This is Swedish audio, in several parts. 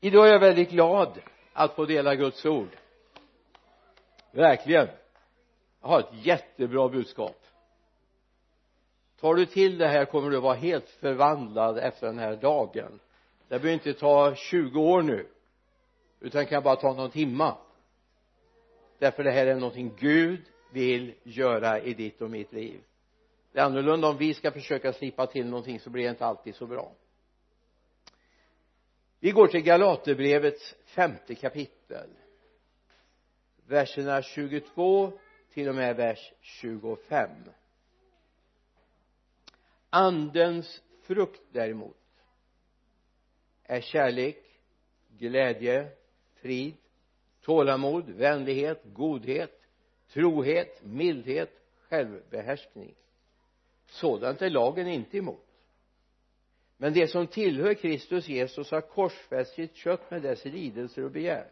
idag är jag väldigt glad att få dela Guds ord. Verkligen. Jag har ett jättebra budskap. Tar du till det här kommer du vara helt förvandlad efter den här dagen. Det behöver inte ta 20 år nu utan det kan bara ta någon timma. Därför det här är någonting Gud vill göra i ditt och mitt liv. Det är annorlunda om vi ska försöka slipa till någonting så blir det inte alltid så bra vi går till Galaterbrevets femte kapitel. Verserna 22 till och med vers 25 andens frukt däremot är kärlek glädje frid tålamod vänlighet godhet trohet mildhet självbehärskning. Sådant är lagen inte emot men det som tillhör Kristus Jesus har korsfäst sitt kött med dess lidelser och begär.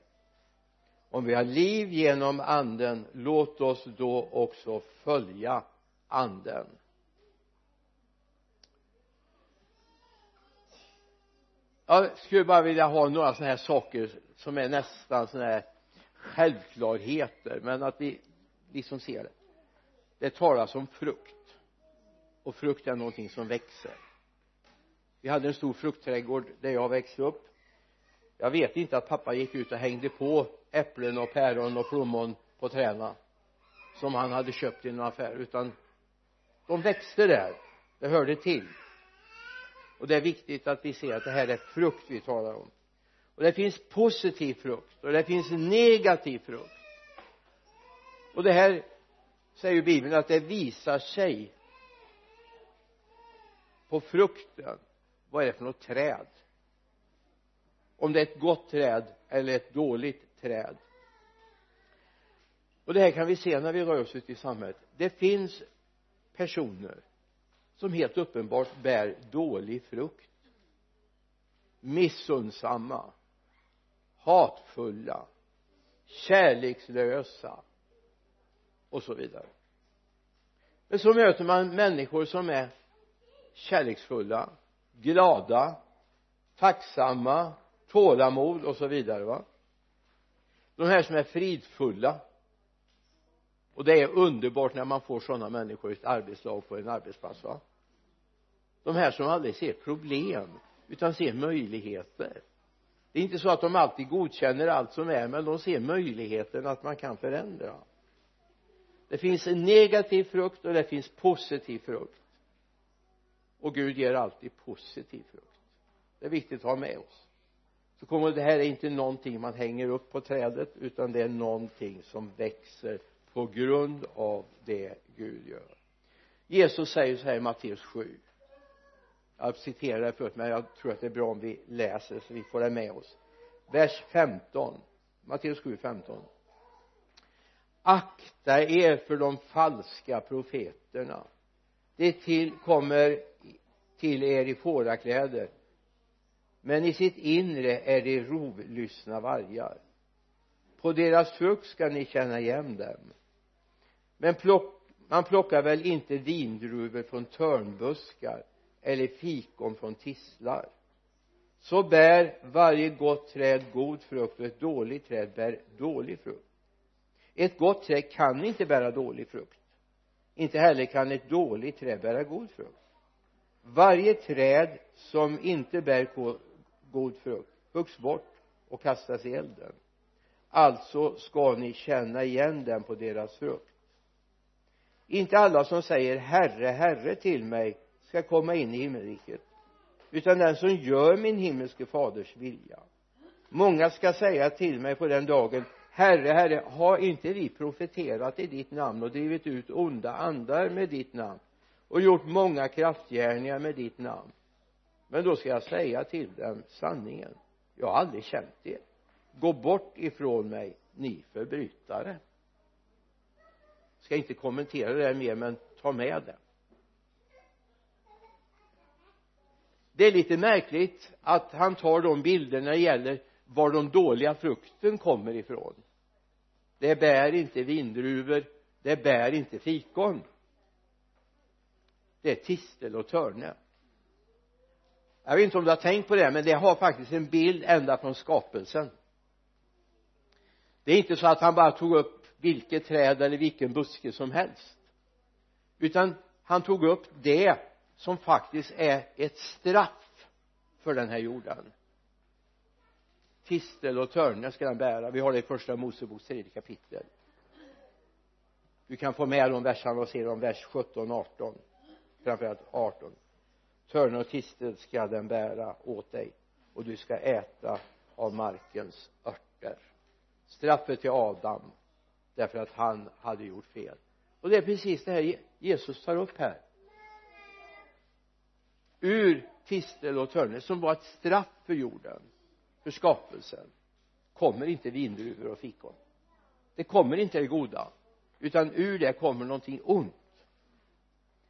Om vi har liv genom anden låt oss då också följa anden. Jag skulle bara vilja ha några sådana här saker som är nästan sådana här självklarheter men att vi liksom ser det. Det talas om frukt. Och frukt är någonting som växer vi hade en stor fruktträdgård där jag växte upp. Jag vet inte att pappa gick ut och hängde på äpplen och päron och plommon på träna som han hade köpt i en affär utan de växte där. Det hörde till. Och det är viktigt att vi ser att det här är frukt vi talar om. Och det finns positiv frukt och det finns negativ frukt. Och det här säger bibeln att det visar sig på frukten vad är det för något träd? Om det är ett gott träd eller ett dåligt träd. Och det här kan vi se när vi rör oss ute i samhället. Det finns personer som helt uppenbart bär dålig frukt. Missunnsamma. Hatfulla. Kärlekslösa. Och så vidare. Men så möter man människor som är kärleksfulla glada tacksamma tålamod och så vidare va? De här som är fridfulla. Och det är underbart när man får sådana människor i ett arbetslag på en arbetsplats va? De här som aldrig ser problem utan ser möjligheter. Det är inte så att de alltid godkänner allt som är men de ser möjligheten att man kan förändra. Det finns en negativ frukt och det finns positiv frukt och Gud ger alltid positiv frukt. Det är viktigt att ha med oss. Så kommer det här är inte någonting man hänger upp på trädet utan det är någonting som växer på grund av det Gud gör. Jesus säger så här i Matteus 7 jag citerade det förut men jag tror att det är bra om vi läser så vi får det med oss. Vers 15 Matteus 7, 15 akta er för de falska profeterna det till kommer till er i fårakläder. Men i sitt inre är de rovlystna vargar. På deras frukt ska ni känna igen dem. Men plock, man plockar väl inte vindruvor från törnbuskar eller fikon från tistlar så bär varje gott träd god frukt och ett dåligt träd bär dålig frukt. Ett gott träd kan inte bära dålig frukt inte heller kan ett dåligt träd bära god frukt. Varje träd som inte bär god frukt huggs bort och kastas i elden. Alltså ska ni känna igen dem på deras frukt. Inte alla som säger herre herre till mig ska komma in i himmelriket utan den som gör min himmelske faders vilja. Många ska säga till mig på den dagen herre herre har inte vi profeterat i ditt namn och drivit ut onda andar med ditt namn och gjort många kraftgärningar med ditt namn? Men då ska jag säga till dem sanningen. Jag har aldrig känt er. Gå bort ifrån mig ni förbrytare. Ska inte kommentera det här mer men ta med det. Det är lite märkligt att han tar de bilder när det gäller var de dåliga frukten kommer ifrån det bär inte vindruvor. Det bär inte fikon. Det är tistel och törne. Jag vet inte om du har tänkt på det men det har faktiskt en bild ända från skapelsen. Det är inte så att han bara tog upp vilket träd eller vilken buske som helst. Utan han tog upp det som faktiskt är ett straff för den här jorden tistel och törne ska den bära. Vi har det i första Moseboks tredje kapitel. Du kan få med de verserna och se dem vers 17 18 framförallt 18 törne och tistel ska den bära åt dig och du ska äta av markens örter. Straffet till Adam därför att han hade gjort fel. Och det är precis det här Jesus tar upp här. Ur tistel och törne som var ett straff för jorden för skapelsen kommer inte vindruvor och fikon det kommer inte det goda utan ur det kommer någonting ont.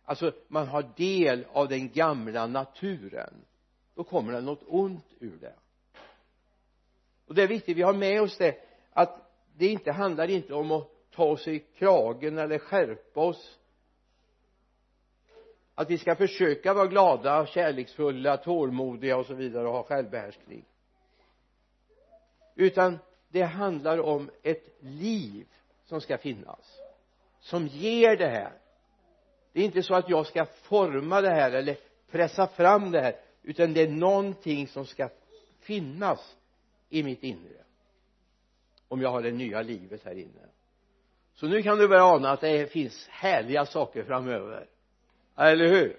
Alltså man har del av den gamla naturen. Då kommer det något ont ur det. Och det är viktigt vi har med oss det att det inte handlar inte om att ta oss i kragen eller skärpa oss. Att vi ska försöka vara glada, kärleksfulla, tålmodiga och så vidare och ha självbehärskning utan det handlar om ett liv som ska finnas som ger det här. Det är inte så att jag ska forma det här eller pressa fram det här utan det är någonting som ska finnas i mitt inre om jag har det nya livet här inne. Så nu kan du börja ana att det finns härliga saker framöver. Eller hur?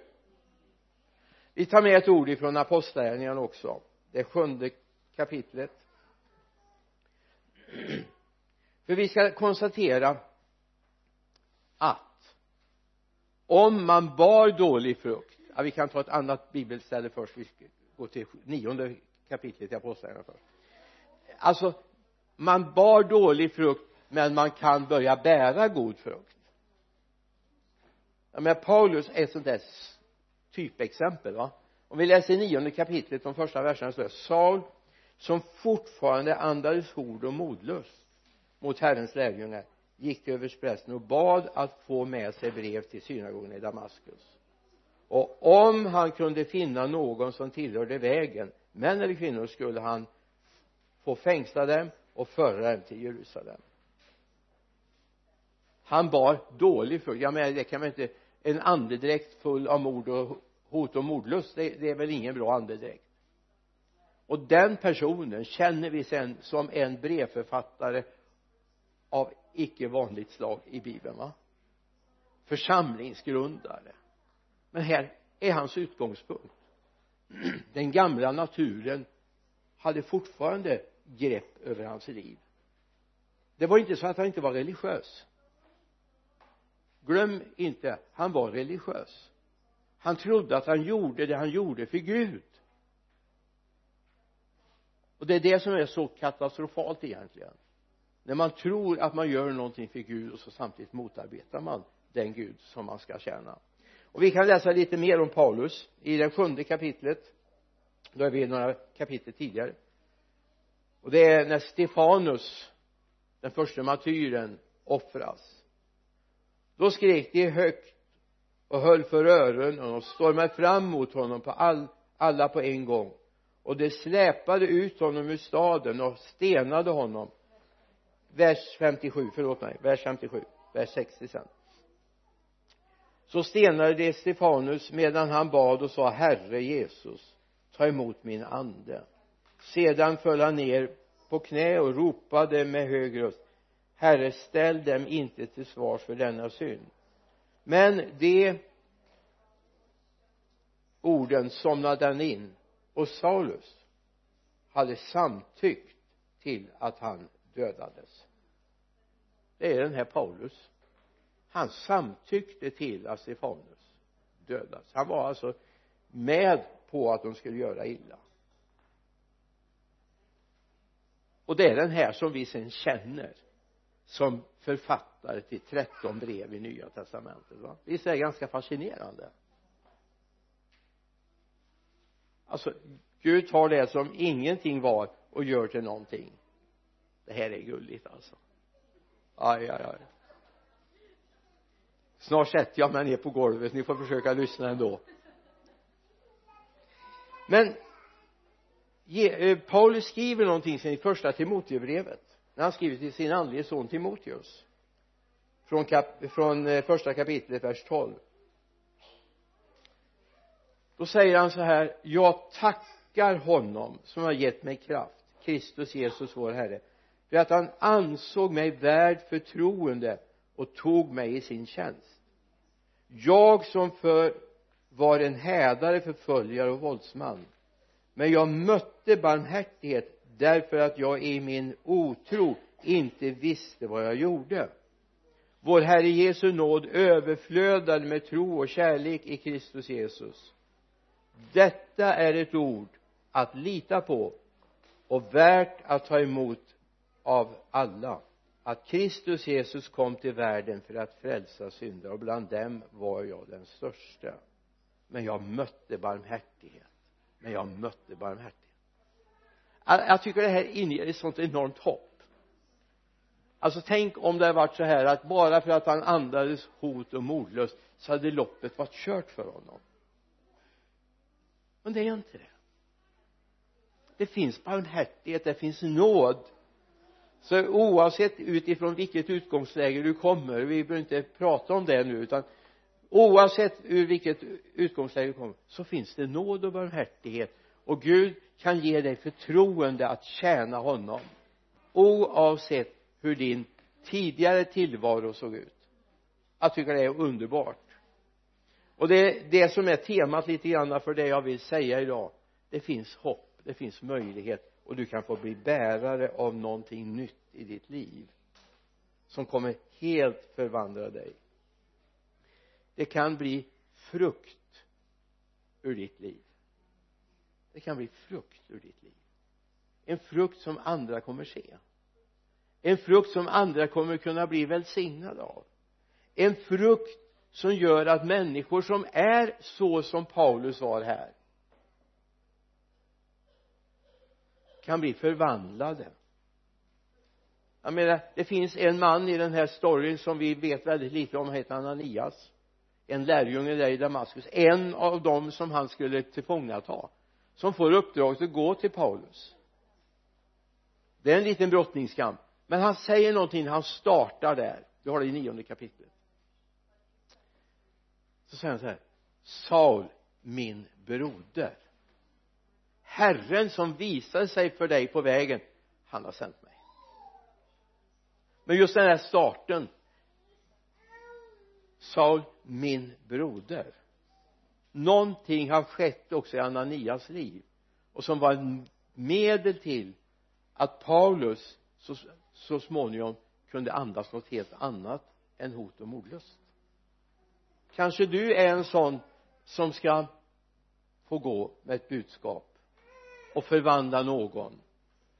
Vi tar med ett ord ifrån apostlagärningarna också det sjunde kapitlet. för vi ska konstatera att om man bar dålig frukt ja, vi kan ta ett annat bibelställe först vi ska gå till nionde kapitlet i apostlagärningarna först. Alltså man bar dålig frukt men man kan börja bära god frukt. Ja, men Paulus är ett sånt där typexempel va? Om vi läser nionde kapitlet de första verserna så är Saul som fortfarande andades hord och modlust mot Herrens lärjungar gick till översteprästen och bad att få med sig brev till synagogan i Damaskus. Och om han kunde finna någon som tillhörde vägen män eller kvinnor skulle han få fängsla dem och föra dem till Jerusalem. Han bar dålig frukt. Jag menar det kan man inte en andedräkt full av mord och hot och mordlust det, det är väl ingen bra andedräkt och den personen känner vi sen som en brevförfattare av icke vanligt slag i bibeln va? Församlingsgrundare. Men här är hans utgångspunkt. Den gamla naturen hade fortfarande grepp över hans liv. Det var inte så att han inte var religiös. Glöm inte han var religiös. Han trodde att han gjorde det han gjorde för Gud och det är det som är så katastrofalt egentligen. När man tror att man gör någonting för Gud och så samtidigt motarbetar man den Gud som man ska tjäna. Och vi kan läsa lite mer om Paulus i det sjunde kapitlet. Då är vi några kapitel tidigare. Och det är när Stefanus den första martyren offras. Då skrek de högt och höll för öronen och stormade fram mot honom på all, alla på en gång och de släpade ut honom ur staden och stenade honom. Vers 57, förlåt mig, vers 57 vers 60 sen. Så stenade de Stefanus medan han bad och sa Herre Jesus ta emot min ande. Sedan föll han ner på knä och ropade med hög röst Herre ställ dem inte till svars för denna synd. Men de orden somnade han in och Saulus hade samtyckt till att han dödades. Det är den här Paulus. Han samtyckte till att Stefanus dödades. Han var alltså med på att de skulle göra illa. Och det är den här som vi sen känner som författare till 13 brev i nya testamentet va? Visst är det ganska fascinerande? Alltså Gud tar det som ingenting var och gör till någonting. Det här är gulligt alltså. Aj aj aj. Snart sätter jag mig ner på golvet. Ni får försöka lyssna ändå. Men eh, Paulus skriver någonting sen i första Timoteusbrevet när han skriver till sin andlige son Timoteus. Från, kap, från eh, första kapitlet vers 12 då säger han så här jag tackar honom som har gett mig kraft Kristus Jesus vår Herre för att han ansåg mig värd förtroende och tog mig i sin tjänst. Jag som för var en hädare, förföljare och våldsman. Men jag mötte barmhärtighet därför att jag i min otro inte visste vad jag gjorde. Vår Herre Jesu nåd överflödade med tro och kärlek i Kristus Jesus detta är ett ord att lita på och värt att ta emot av alla. Att Kristus Jesus kom till världen för att frälsa syndare och bland dem var jag den största. Men jag mötte barmhärtighet. Men jag mötte barmhärtighet. Jag tycker det här inger ett sånt enormt hopp. Alltså tänk om det hade varit så här att bara för att han andades hot och mordlust så hade loppet varit kört för honom men det är inte det. Det finns barmhärtighet, det finns nåd. Så oavsett utifrån vilket utgångsläge du kommer vi behöver inte prata om det nu utan oavsett ur vilket utgångsläge du kommer så finns det nåd och barmhärtighet. Och Gud kan ge dig förtroende att tjäna honom oavsett hur din tidigare tillvaro såg ut. Jag tycker det är underbart och det är det som är temat lite grann för det jag vill säga idag det finns hopp det finns möjlighet och du kan få bli bärare av någonting nytt i ditt liv som kommer helt förvandla dig. Det kan bli frukt ur ditt liv. Det kan bli frukt ur ditt liv. En frukt som andra kommer se. En frukt som andra kommer kunna bli välsignade av. En frukt som gör att människor som är så som Paulus var här kan bli förvandlade. Jag menar det finns en man i den här storyn som vi vet väldigt lite om. Han heter Ananias. En lärjunge där i Damaskus. En av dem som han skulle tillfångata som får uppdraget att gå till Paulus. Det är en liten brottningskamp. Men han säger någonting. Han startar där. Du har det i nionde kapitlet så säger han så här Saul min broder Herren som visade sig för dig på vägen han har sänt mig. Men just den här starten Saul min broder någonting har skett också i Ananias liv och som var ett medel till att Paulus så, så småningom kunde andas något helt annat än hot och mordlust kanske du är en sån som ska få gå med ett budskap och förvandla någon.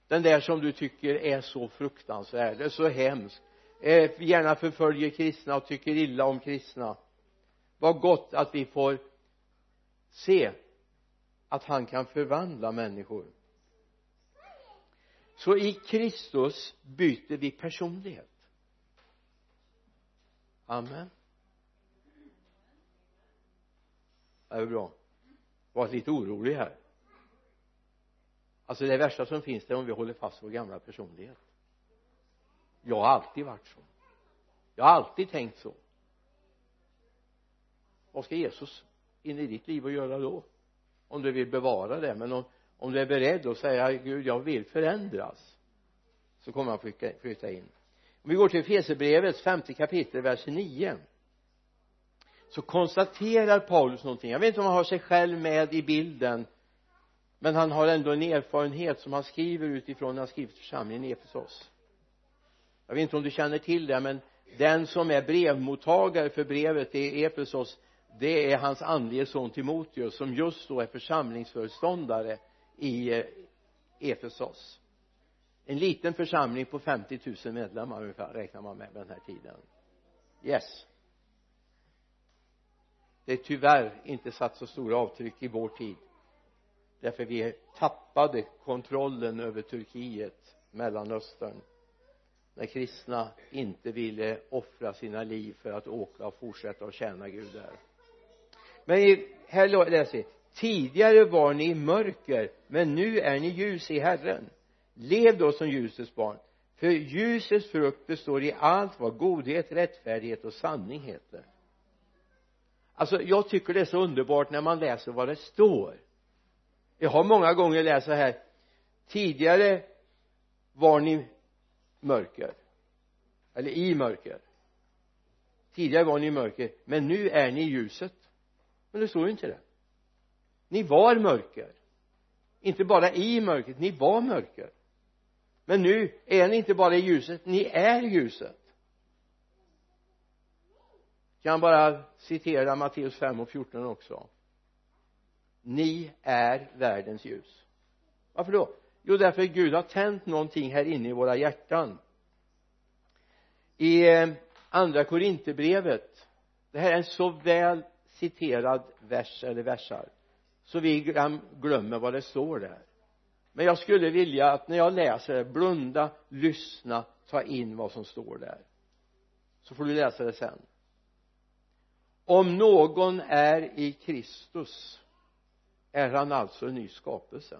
Den där som du tycker är så fruktansvärd, är så hemsk eh, gärna förföljer kristna och tycker illa om kristna. Vad gott att vi får se att han kan förvandla människor. Så i Kristus byter vi personlighet. Amen. Det är bra? Var lite orolig här. Alltså det värsta som finns det är om vi håller fast vår gamla personlighet. Jag har alltid varit så. Jag har alltid tänkt så. Vad ska Jesus in i ditt liv och göra då? Om du vill bevara det men om, om du är beredd att säga Gud jag vill förändras så kommer han flytta, flytta in. Om vi går till Fesebrevets femte kapitel vers 9 så konstaterar Paulus någonting. Jag vet inte om han har sig själv med i bilden men han har ändå en erfarenhet som han skriver utifrån när han skriver till församlingen i Efesos. Jag vet inte om du känner till det men den som är brevmottagare för brevet i Efesos det är hans andlige son Timoteus som just då är församlingsföreståndare i eh, Efesos. En liten församling på 50 000 medlemmar ungefär räknar man med den här tiden. Yes det är tyvärr inte satt så stora avtryck i vår tid. Därför vi tappade kontrollen över Turkiet Mellanöstern. När kristna inte ville offra sina liv för att åka och fortsätta att tjäna Gud där. Men här läser vi tidigare var ni i mörker men nu är ni ljus i Herren. Lev då som ljusets barn för ljusets frukt består i allt vad godhet, rättfärdighet och sanning heter alltså jag tycker det är så underbart när man läser vad det står. Jag har många gånger läst så här tidigare var ni mörker. Eller i mörker. Tidigare var ni i mörker men nu är ni i ljuset. Men det står ju inte det. Ni var mörker. Inte bara i mörkret, ni var mörker. Men nu är ni inte bara i ljuset, ni är ljuset kan bara citera Matteus 5 och 14 också? Ni är världens ljus. Varför då? Jo därför att Gud har tänt någonting här inne i våra hjärtan. I eh, andra korinterbrevet det här är en så väl citerad vers eller versar så vi glömmer vad det står där. Men jag skulle vilja att när jag läser det blunda, lyssna, ta in vad som står där. Så får du läsa det sen om någon är i Kristus är han alltså en ny skapelse.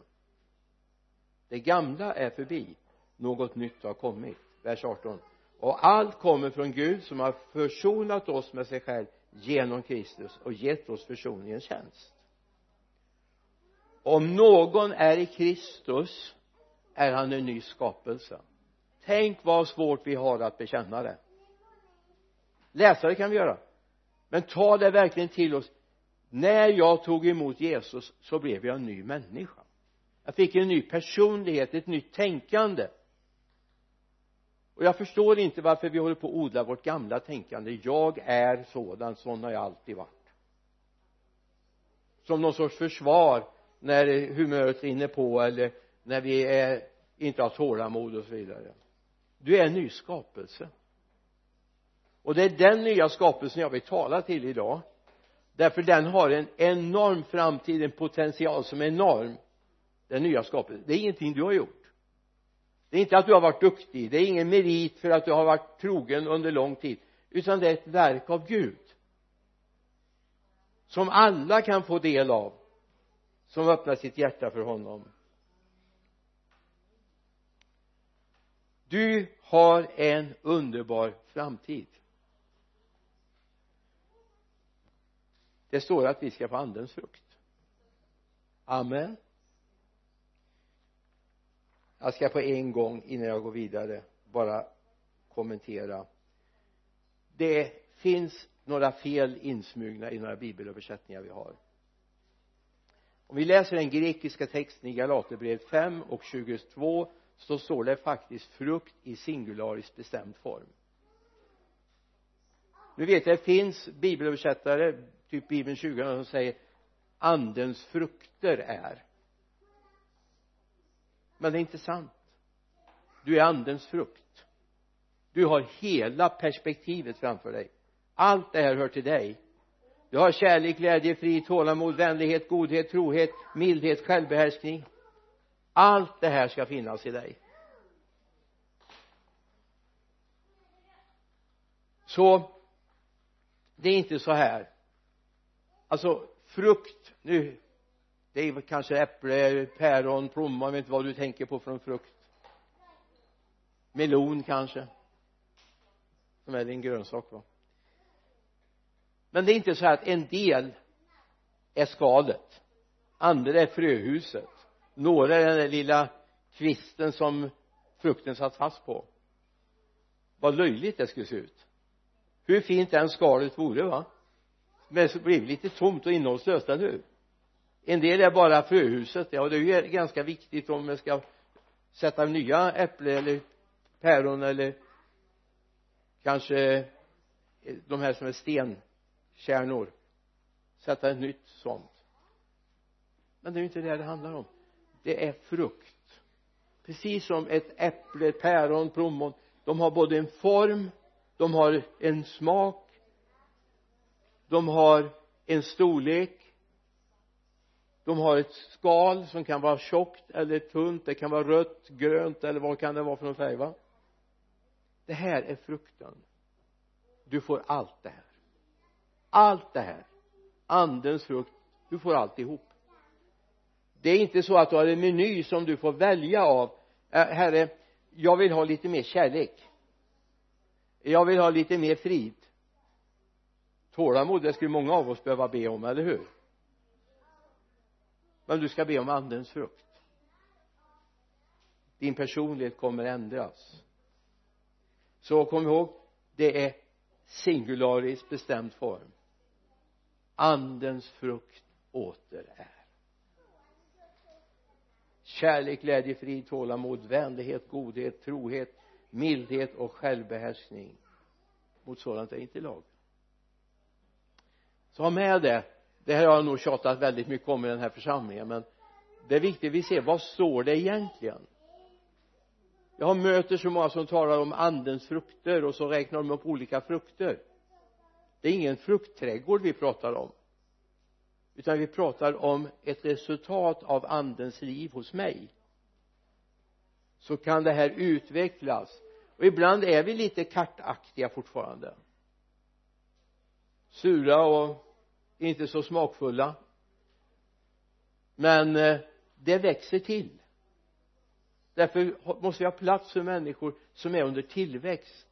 Det gamla är förbi. Något nytt har kommit. Vers 18 och allt kommer från Gud som har försonat oss med sig själv genom Kristus och gett oss försoningens tjänst. Om någon är i Kristus är han en ny skapelse. Tänk vad svårt vi har att bekänna det. Läsa det kan vi göra men ta det verkligen till oss. När jag tog emot Jesus så blev jag en ny människa. Jag fick en ny personlighet, ett nytt tänkande. Och jag förstår inte varför vi håller på att odla vårt gamla tänkande. Jag är sådan, sån har jag alltid varit. Som någon sorts försvar när humöret rinner på eller när vi är, inte har tålamod och så vidare. Du är en ny skapelse och det är den nya skapelsen jag vill tala till idag. Därför den har en enorm framtid, en potential som är enorm. Den nya skapelsen, det är ingenting du har gjort. Det är inte att du har varit duktig, det är ingen merit för att du har varit trogen under lång tid. Utan det är ett verk av Gud. Som alla kan få del av. Som öppnar sitt hjärta för honom. Du har en underbar framtid. Det står att vi ska få andens frukt. Amen. Jag ska på en gång innan jag går vidare bara kommentera. Det finns några fel insmugna i några bibelöversättningar vi har. Om vi läser den grekiska texten i Galaterbrevet 5 och 22 så står det faktiskt frukt i singularis bestämd form. Nu vet jag det finns bibelöversättare typ bibeln 20 som säger andens frukter är. Men det är inte sant. Du är andens frukt. Du har hela perspektivet framför dig. Allt det här hör till dig. Du har kärlek, glädje, frid, tålamod, vänlighet, godhet, trohet, mildhet, självbehärskning. Allt det här ska finnas i dig. Så det är inte så här alltså frukt nu det är kanske äpple, päron, plommon, jag vet inte vad du tänker på från frukt. Melon kanske som är din grönsak va. Men det är inte så här att en del är skalet andra är fröhuset. Några är den där lilla kvisten som frukten satt fast på. Vad löjligt det skulle se ut. Hur fint den skalet vore va men så blev det lite tomt och innehållslöst, eller hur? En del är bara fröhuset. Ja det är ju ganska viktigt om man ska sätta nya äpplen eller päron eller kanske eh, de här som är stenkärnor. Sätta ett nytt sånt. Men det är ju inte det det handlar om. Det är frukt. Precis som ett äpple, päron, plommon de har både en form de har en smak de har en storlek. De har ett skal som kan vara tjockt eller tunt. Det kan vara rött, grönt eller vad kan det vara för någon färg va? Det här är frukten du får allt det här. Allt det här. Andens frukt. Du får alltihop. Det är inte så att du har en meny som du får välja av. Herre jag vill ha lite mer kärlek. Jag vill ha lite mer frid tålamod det skulle många av oss behöva be om, eller hur? Men du ska be om andens frukt. Din personlighet kommer ändras. Så kom ihåg det är singularis bestämd form. Andens frukt åter är. Kärlek, glädje, frid, tålamod, vänlighet, godhet, trohet, mildhet och självbehärskning. Mot sådant är inte lag så ha med det. Det här har jag nog tjatat väldigt mycket om i den här församlingen men det är viktigt. Vi ser vad står det egentligen? Jag möter så många som talar om andens frukter och så räknar de upp olika frukter. Det är ingen fruktträdgård vi pratar om utan vi pratar om ett resultat av andens liv hos mig. Så kan det här utvecklas. Och ibland är vi lite kartaktiga fortfarande. Sura och inte så smakfulla. Men eh, det växer till. Därför måste vi ha plats för människor som är under tillväxt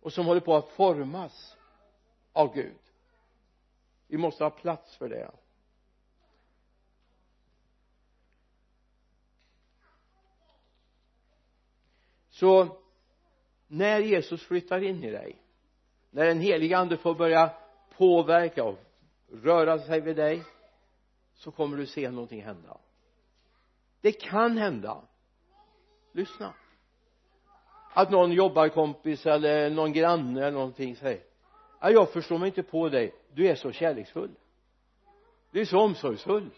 och som håller på att formas av Gud. Vi måste ha plats för det. Så när Jesus flyttar in i dig när den heliga ande får börja påverka och röra sig vid dig så kommer du se någonting hända. Det kan hända. Lyssna. Att någon jobbarkompis eller någon granne eller någonting säger jag förstår mig inte på dig. Du är så kärleksfull. Du är så omsorgsfull.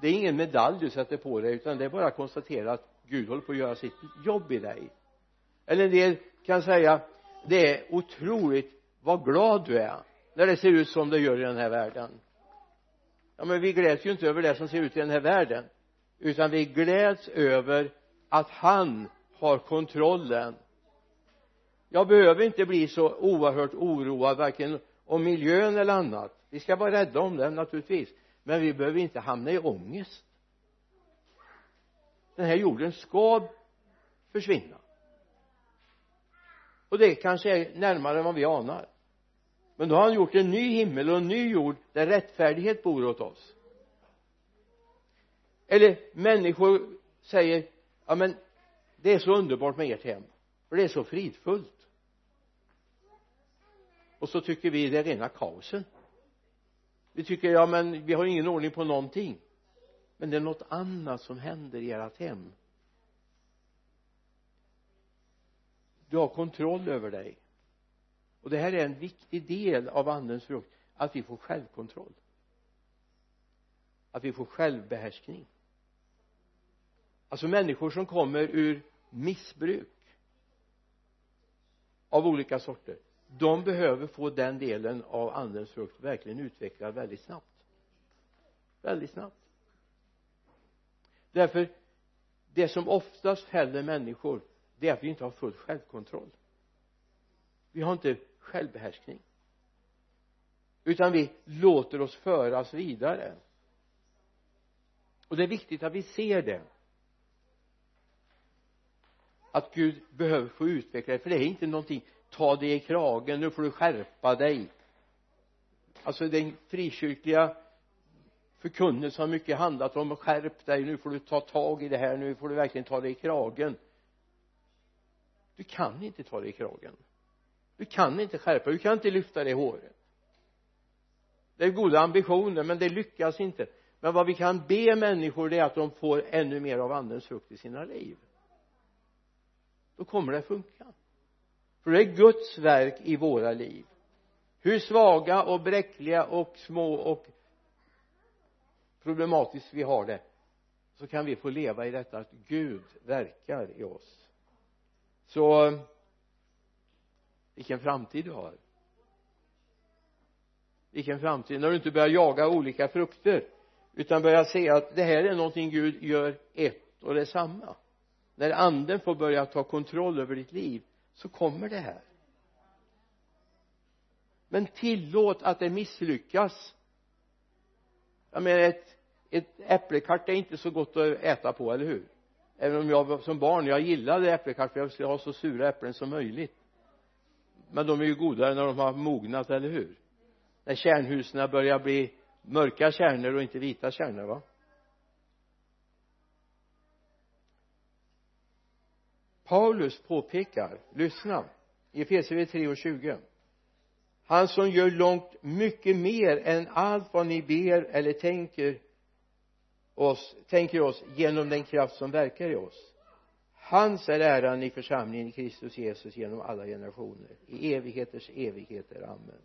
Det är ingen medalj du sätter på dig utan det är bara att konstatera att Gud håller på att göra sitt jobb i dig. Eller en del kan säga det är otroligt vad glad du är när det ser ut som det gör i den här världen. Ja men vi gläds ju inte över det som ser ut i den här världen utan vi gläds över att han har kontrollen. Jag behöver inte bli så oerhört oroad varken om miljön eller annat. Vi ska vara rädda om den naturligtvis men vi behöver inte hamna i ångest. Den här jorden ska försvinna. Och det kanske är närmare än vad vi anar men då har han gjort en ny himmel och en ny jord där rättfärdighet bor åt oss. Eller människor säger ja men det är så underbart med ert hem för det är så fridfullt. Och så tycker vi det är rena kaosen. Vi tycker ja men vi har ingen ordning på någonting. Men det är något annat som händer i ert hem. Du har kontroll över dig och det här är en viktig del av andens frukt att vi får självkontroll. Att vi får självbehärskning. Alltså människor som kommer ur missbruk av olika sorter de behöver få den delen av andens frukt verkligen utvecklad väldigt snabbt. Väldigt snabbt. Därför det som oftast fäller människor det är att vi inte har full självkontroll. Vi har inte självbehärskning. Utan vi låter oss föras vidare. Och det är viktigt att vi ser det. Att Gud behöver få utveckla det för det är inte någonting ta dig i kragen nu får du skärpa dig. Alltså den frikyrkliga förkunnelsen har mycket handlat om skärp dig nu får du ta tag i det här nu får du verkligen ta dig i kragen. Du kan inte ta dig i kragen du kan inte skärpa du kan inte lyfta det håret. Det är goda ambitioner men det lyckas inte. Men vad vi kan be människor det är att de får ännu mer av andens frukt i sina liv. Då kommer det funka. För det är Guds verk i våra liv. Hur svaga och bräckliga och små och problematiskt vi har det så kan vi få leva i detta att Gud verkar i oss. Så vilken framtid du har. Vilken framtid. När du inte börjar jaga olika frukter utan börjar se att det här är någonting Gud gör ett och detsamma när anden får börja ta kontroll över ditt liv så kommer det här. Men tillåt att det misslyckas. Jag menar ett ett äppelkart är inte så gott att äta på, eller hur? Även om jag som barn, jag gillade äppelkart för jag skulle ha så sura äpplen som möjligt men de är ju godare när de har mognat, eller hur? När kärnhusen börjar bli mörka kärnor och inte vita kärnor va? Paulus påpekar, lyssna i Efesierbrevet 3 och 20 han som gör långt mycket mer än allt vad ni ber eller tänker oss, tänker oss genom den kraft som verkar i oss hans är äran i församlingen i Kristus Jesus genom alla generationer. I evigheters evigheter, amen.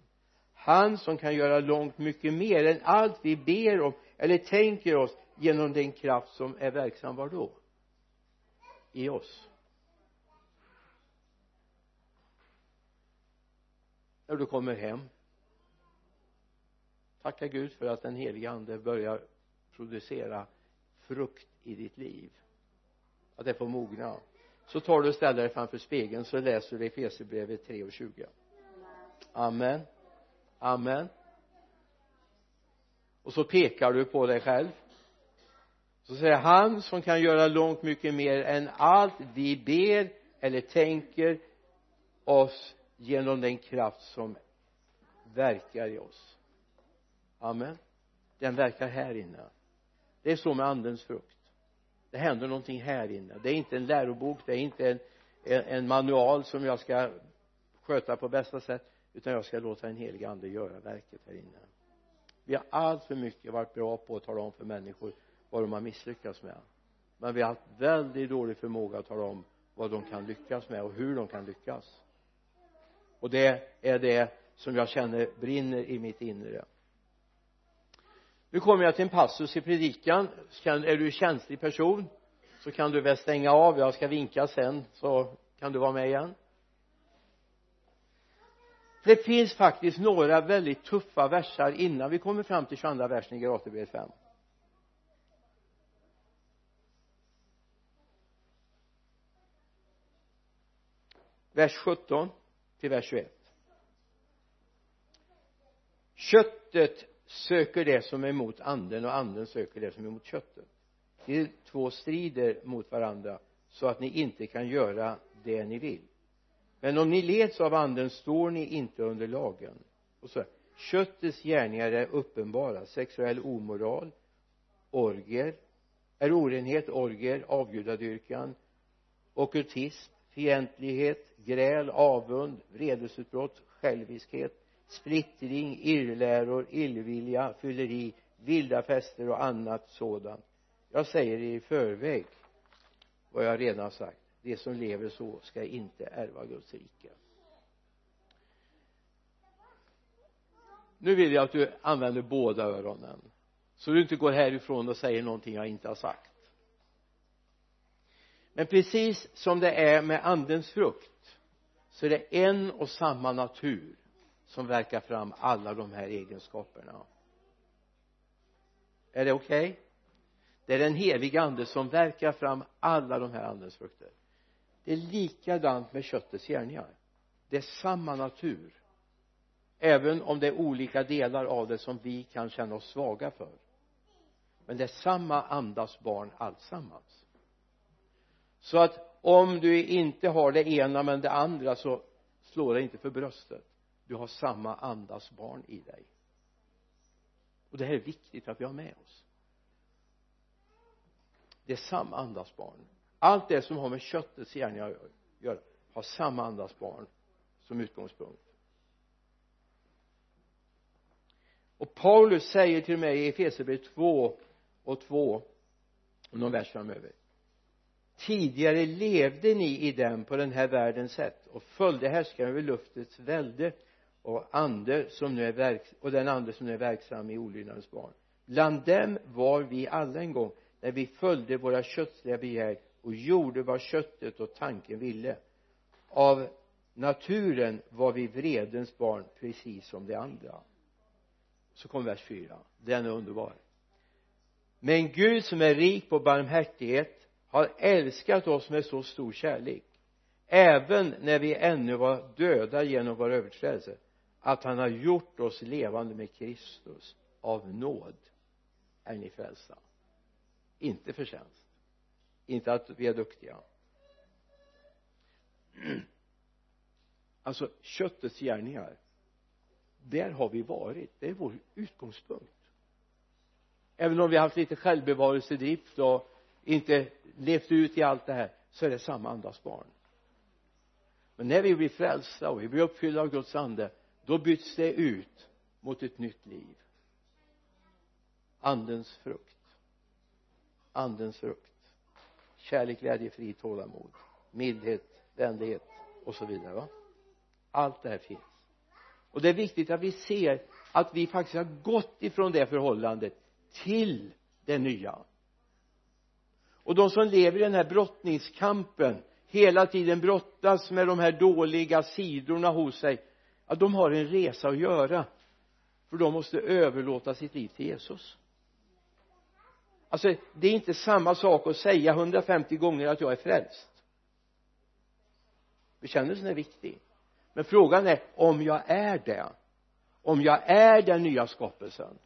Han som kan göra långt mycket mer än allt vi ber om eller tänker oss genom den kraft som är verksam var då? I oss. När du kommer hem. Tacka Gud för att den heliga ande börjar producera frukt i ditt liv att det får mogna. Så tar du och ställer dig framför spegeln så läser du Efesierbrevet 3 och 20 amen. Amen. Och så pekar du på dig själv. Så säger han som kan göra långt mycket mer än allt vi ber eller tänker oss genom den kraft som verkar i oss. Amen. Den verkar här inne. Det är så med andens frukt det händer någonting här inne. Det är inte en lärobok det är inte en, en, en manual som jag ska sköta på bästa sätt utan jag ska låta den helige ande göra verket här inne. Vi har allt för mycket varit bra på att tala om för människor vad de har misslyckats med. Men vi har haft väldigt dålig förmåga att tala om vad de kan lyckas med och hur de kan lyckas. Och det är det som jag känner brinner i mitt inre nu kommer jag till en passus i predikan. Är du en känslig person så kan du väl stänga av. Jag ska vinka sen så kan du vara med igen. Det finns faktiskt några väldigt tuffa versar innan vi kommer fram till 22 versen i Galaterbrevet 5 vers 17 till vers 21 köttet söker det som är emot anden och anden söker det som är emot köttet. De två strider mot varandra så att ni inte kan göra det ni vill. Men om ni leds av anden står ni inte under lagen. Och så köttets gärningar är uppenbara. Sexuell omoral orger är orenhet orger avgudadyrkan ockultism fientlighet gräl avund vredesutbrott själviskhet splittring irrläror illvilja fylleri vilda fester och annat sådant. Jag säger i förväg vad jag redan har sagt. De som lever så ska inte ärva Guds rike. Nu vill jag att du använder båda öronen så du inte går härifrån och säger någonting jag inte har sagt. Men precis som det är med andens frukt så är det en och samma natur som verkar fram alla de här egenskaperna. Är det okej? Okay? det är den heliga ande som verkar fram alla de här andens frukter det är likadant med köttets gärningar. Det är samma natur även om det är olika delar av det som vi kan känna oss svaga för. Men det är samma andas barn alltsammans. Så att om du inte har det ena men det andra så slå dig inte för bröstet du har samma andas barn i dig. Och det här är viktigt att vi har med oss. Det är samma andas barn. Allt det som har med köttets gärningar att göra har samma andas barn som utgångspunkt. Och Paulus säger till mig i Efesierbrevet 2 och 2 någon vers framöver. Tidigare levde ni i den på den här världens sätt och följde härskaren över luftets välde och ande som nu är verk och den ande som nu är verksam i olydnadens barn. Bland dem var vi alla en gång när vi följde våra kötsliga begär och gjorde vad köttet och tanken ville. Av naturen var vi vredens barn precis som de andra. Så kommer vers 4 den är underbar. Men Gud som är rik på barmhärtighet har älskat oss med så stor kärlek. Även när vi ännu var döda genom vår överträdelse att han har gjort oss levande med Kristus av nåd är ni frälsta. Inte förtjänst inte att vi är duktiga. Alltså köttets gärningar där har vi varit. Det är vår utgångspunkt. Även om vi har haft lite självbevarelsedrift och inte levt ut i allt det här så är det samma andas barn. Men när vi blir frälsta och vi blir uppfyllda av Guds ande då byts det ut mot ett nytt liv. Andens frukt. Andens frukt. Kärlek, glädje, frid, tålamod mildhet, vänlighet och så vidare va? Allt det här finns. Och det är viktigt att vi ser att vi faktiskt har gått ifrån det förhållandet till det nya. Och de som lever i den här brottningskampen hela tiden brottas med de här dåliga sidorna hos sig ja, de har en resa att göra. För de måste överlåta sitt liv till Jesus. Alltså det är inte samma sak att säga 150 gånger att jag är frälst. Bekännelsen är viktig. Men frågan är om jag är det. Om jag är den nya skapelsen.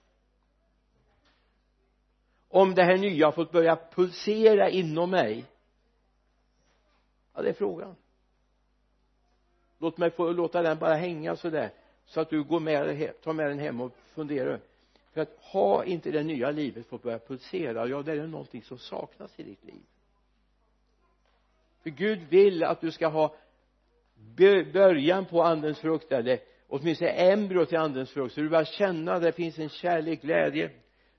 Om det här nya har fått börja pulsera inom mig. Ja det är frågan låt mig få låta den bara hänga sådär så att du går med dig hem, tar med den hem och funderar. För att ha inte det nya livet fått börja pulsera ja det är någonting som saknas i ditt liv. För Gud vill att du ska ha början på andens frukt eller åtminstone embryo till andens frukt. Så du börjar känna att det finns en kärlek, glädje.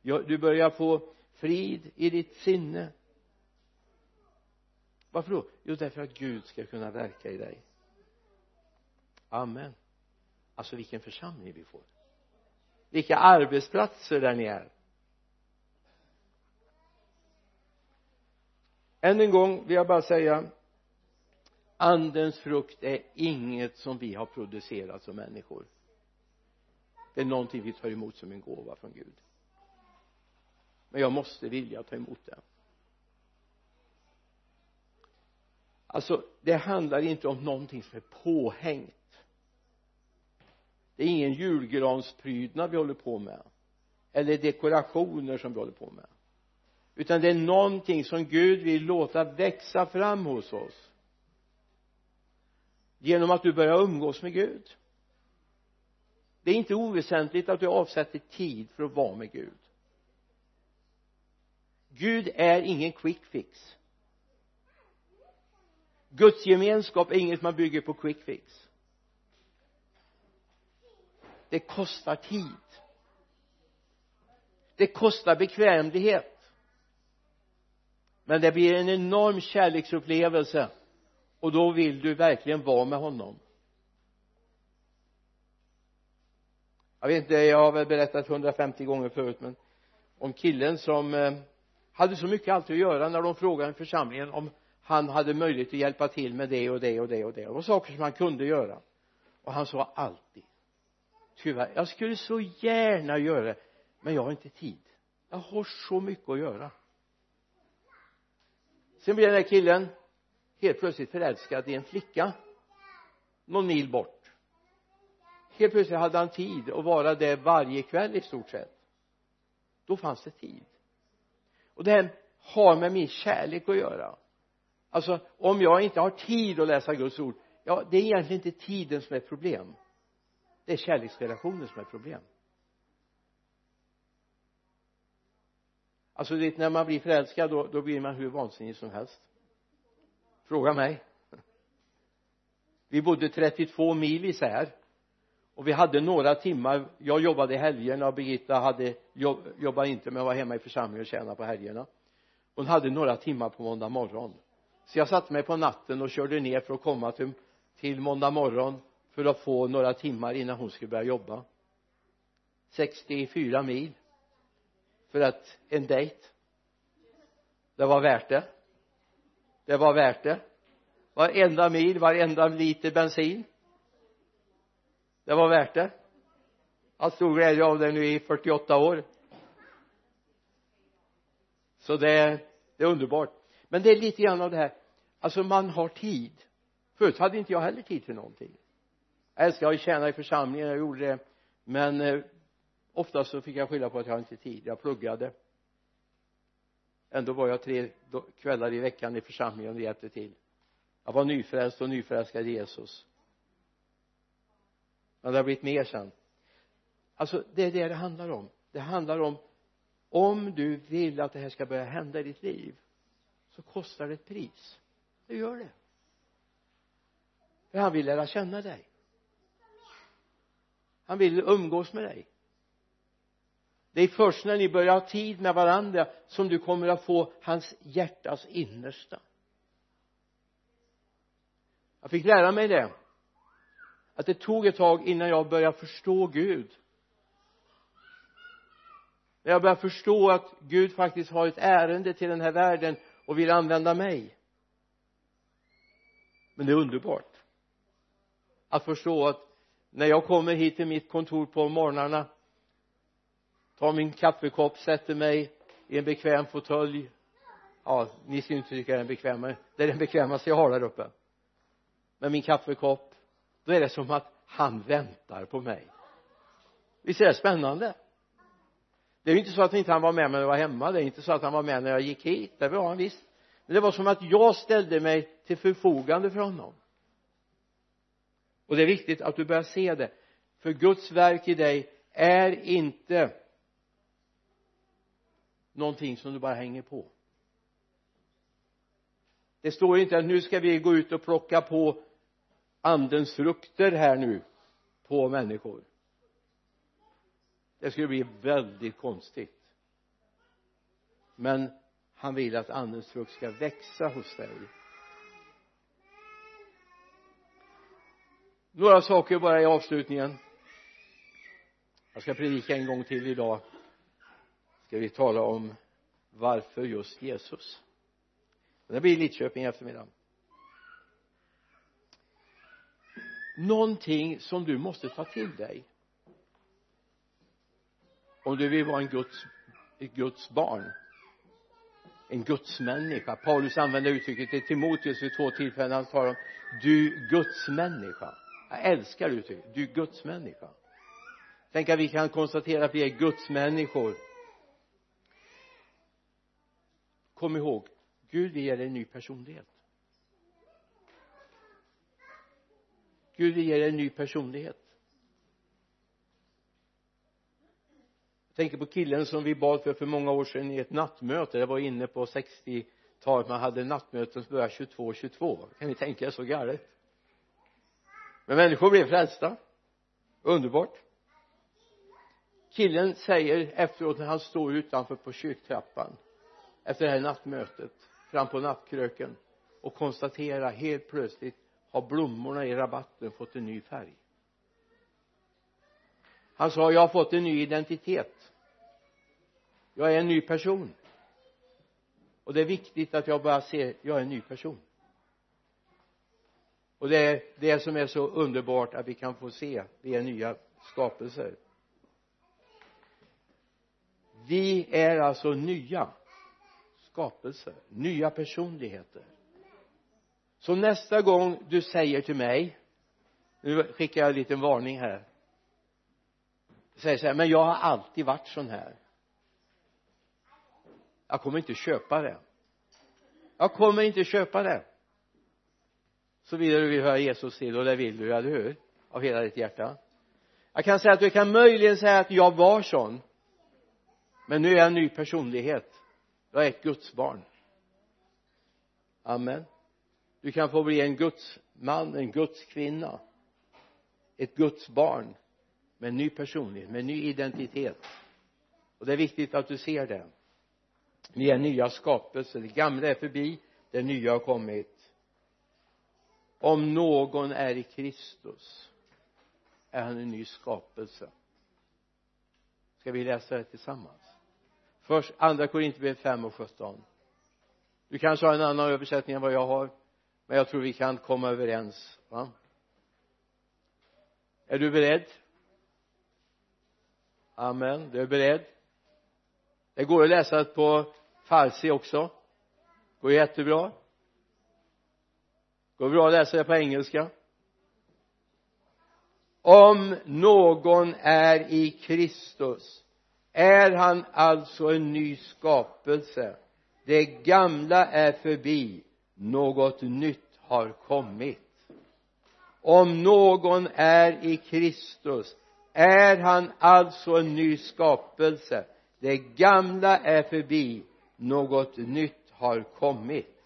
Du börjar få frid i ditt sinne. Varför då? jo därför att Gud ska kunna verka i dig amen. Alltså vilken församling vi får. Vilka arbetsplatser där ni är. Än en gång vill jag bara säga andens frukt är inget som vi har producerat som människor. Det är någonting vi tar emot som en gåva från Gud. Men jag måste vilja ta emot den alltså det handlar inte om någonting som är påhängt det är ingen julgransprydnad vi håller på med. Eller dekorationer som vi håller på med. Utan det är någonting som Gud vill låta växa fram hos oss. Genom att du börjar umgås med Gud. Det är inte oväsentligt att du avsätter tid för att vara med Gud. Gud är ingen quick fix. Guds gemenskap är inget man bygger på quick fix det kostar tid. Det kostar bekvämlighet. Men det blir en enorm kärleksupplevelse. Och då vill du verkligen vara med honom. Jag vet inte jag har väl berättat 150 gånger förut men om killen som eh, hade så mycket alltid att göra när de frågade församlingen om han hade möjlighet att hjälpa till med det och det och det och det. Och saker som han kunde göra. Och han sa alltid tyvärr. Jag skulle så gärna göra det men jag har inte tid. Jag har så mycket att göra. Sen blev den här killen helt plötsligt förälskad i en flicka någon mil bort. Helt plötsligt hade han tid att vara där varje kväll i stort sett. Då fanns det tid. Och det här har med min kärlek att göra. Alltså om jag inte har tid att läsa Guds ord ja det är egentligen inte tiden som är problem det är kärleksrelationen som är problem. Alltså vet, när man blir förälskad då, då blir man hur vansinnig som helst. Fråga mig. Vi bodde 32 mil isär och vi hade några timmar. Jag jobbade i helgerna och Birgitta hade jobb, jobbade inte men var hemma i församlingen och tjänade på helgerna. Hon hade några timmar på måndag morgon. Så jag satte mig på natten och körde ner för att komma till, till måndag morgon för att få några timmar innan hon skulle börja jobba. 64 mil för att en dejt. Det var värt det. Det var värt det. Varenda mil, varenda liter bensin. Det var värt det. Jag har stor glädje av det nu i 48 år. Så det, det är underbart. Men det är lite grann av det här. Alltså man har tid. Förut hade inte jag heller tid till någonting älskar att tjäna i församlingen jag gjorde det. Men eh, oftast så fick jag skylla på att jag inte hade tid. Jag pluggade. Ändå var jag tre kvällar i veckan i församlingen och hjälpte till. Jag var nyfrälst och nyförälskad i Jesus. Men det har blivit mer sen. Alltså det är det det handlar om. Det handlar om om du vill att det här ska börja hända i ditt liv så kostar det ett pris. Det gör det. För han vill lära känna dig han vill umgås med dig. Det är först när ni börjar ha tid med varandra som du kommer att få hans hjärtas innersta. Jag fick lära mig det. Att det tog ett tag innan jag började förstå Gud. När jag började förstå att Gud faktiskt har ett ärende till den här världen och vill använda mig. Men det är underbart. Att förstå att när jag kommer hit till mitt kontor på morgnarna tar min kaffekopp, sätter mig i en bekväm fåtölj. Ja, ni ska ju inte tycka den är bekväm men det är den bekvämaste jag har där uppe. Med min kaffekopp då är det som att han väntar på mig. Visst är det spännande? Det är ju inte så att inte han var med när jag var hemma det är inte så att han var med när jag gick hit det var han visst. Men det var som att jag ställde mig till förfogande för honom och det är viktigt att du börjar se det. För Guds verk i dig är inte någonting som du bara hänger på. Det står inte att nu ska vi gå ut och plocka på andens frukter här nu på människor. Det skulle bli väldigt konstigt. Men han vill att andens frukt ska växa hos dig. Några saker bara i avslutningen. Jag ska predika en gång till idag. Ska vi tala om varför just Jesus? Det blir Lidköping i eftermiddag. Någonting som du måste ta till dig. Om du vill vara en Guds ett Guds barn en gudsmänniska. Paulus använder uttrycket till Timoteus vid två tillfällen. Han talar om du gudsmänniska jag älskar uttrycket du är gudsmänniska. Tänk att vi kan konstatera att vi är gudsmänniskor. Kom ihåg Gud vill ge dig en ny personlighet. Gud vill ge dig en ny personlighet. Jag tänker på killen som vi bad för för många år sedan i ett nattmöte. Det var inne på 60-talet man hade nattmöten som började 22 22 kan ni tänka er så galet? Men människor blev frälsta. Underbart. Killen säger efteråt när han står utanför på kyrktrappan efter det här nattmötet fram på nattkröken och konstaterar helt plötsligt har blommorna i rabatten fått en ny färg? Han sa jag har fått en ny identitet. Jag är en ny person. Och det är viktigt att jag bara ser jag är en ny person och det är det som är så underbart att vi kan få se vi är nya skapelser. Vi är alltså nya skapelser nya personligheter. Så nästa gång du säger till mig nu skickar jag en liten varning här. Säger så här men jag har alltid varit sån här. Jag kommer inte köpa det. Jag kommer inte köpa det såvida du vill höra Jesus till och det vill du, eller hur? Av hela ditt hjärta. Jag kan säga att du kan möjligen säga att jag var sån. Men nu är jag en ny personlighet. Jag är ett Guds barn. Amen. Du kan få bli en Guds man, en Guds kvinna. Ett Guds barn. Med en ny personlighet, med en ny identitet. Och det är viktigt att du ser det. Vi är nya skapelser. Det gamla är förbi. Det nya har kommit om någon är i Kristus är han en ny skapelse. Ska vi läsa det tillsammans? Först andra Korinthierbrevet 5 och 17 du kanske har en annan översättning än vad jag har men jag tror vi kan komma överens va? Är du beredd? Amen. Du är beredd? Det går att läsa på farsi också. Går jättebra går bra att läsa det på engelska? Om någon är i Kristus är han alltså en ny skapelse. Det gamla är förbi något nytt har kommit. Om någon är i Kristus är han alltså en ny skapelse. Det gamla är förbi något nytt har kommit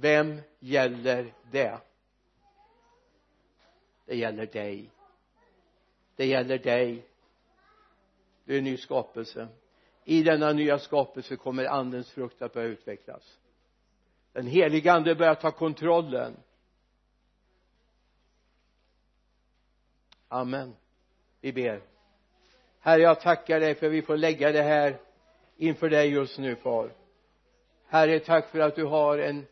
vem gäller det? Det gäller dig. Det gäller dig. Du är en ny skapelse. I denna nya skapelse kommer andens frukt att börja utvecklas. Den heliga ande börjar ta kontrollen. Amen. Vi ber. Herre jag tackar dig för att vi får lägga det här inför dig just nu far. Herre tack för att du har en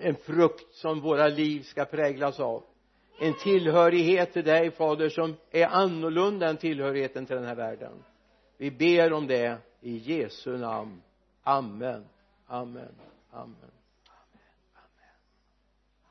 en frukt som våra liv ska präglas av. En tillhörighet till dig fader som är annorlunda än tillhörigheten till den här världen. Vi ber om det i Jesu namn. Amen. Amen. Amen.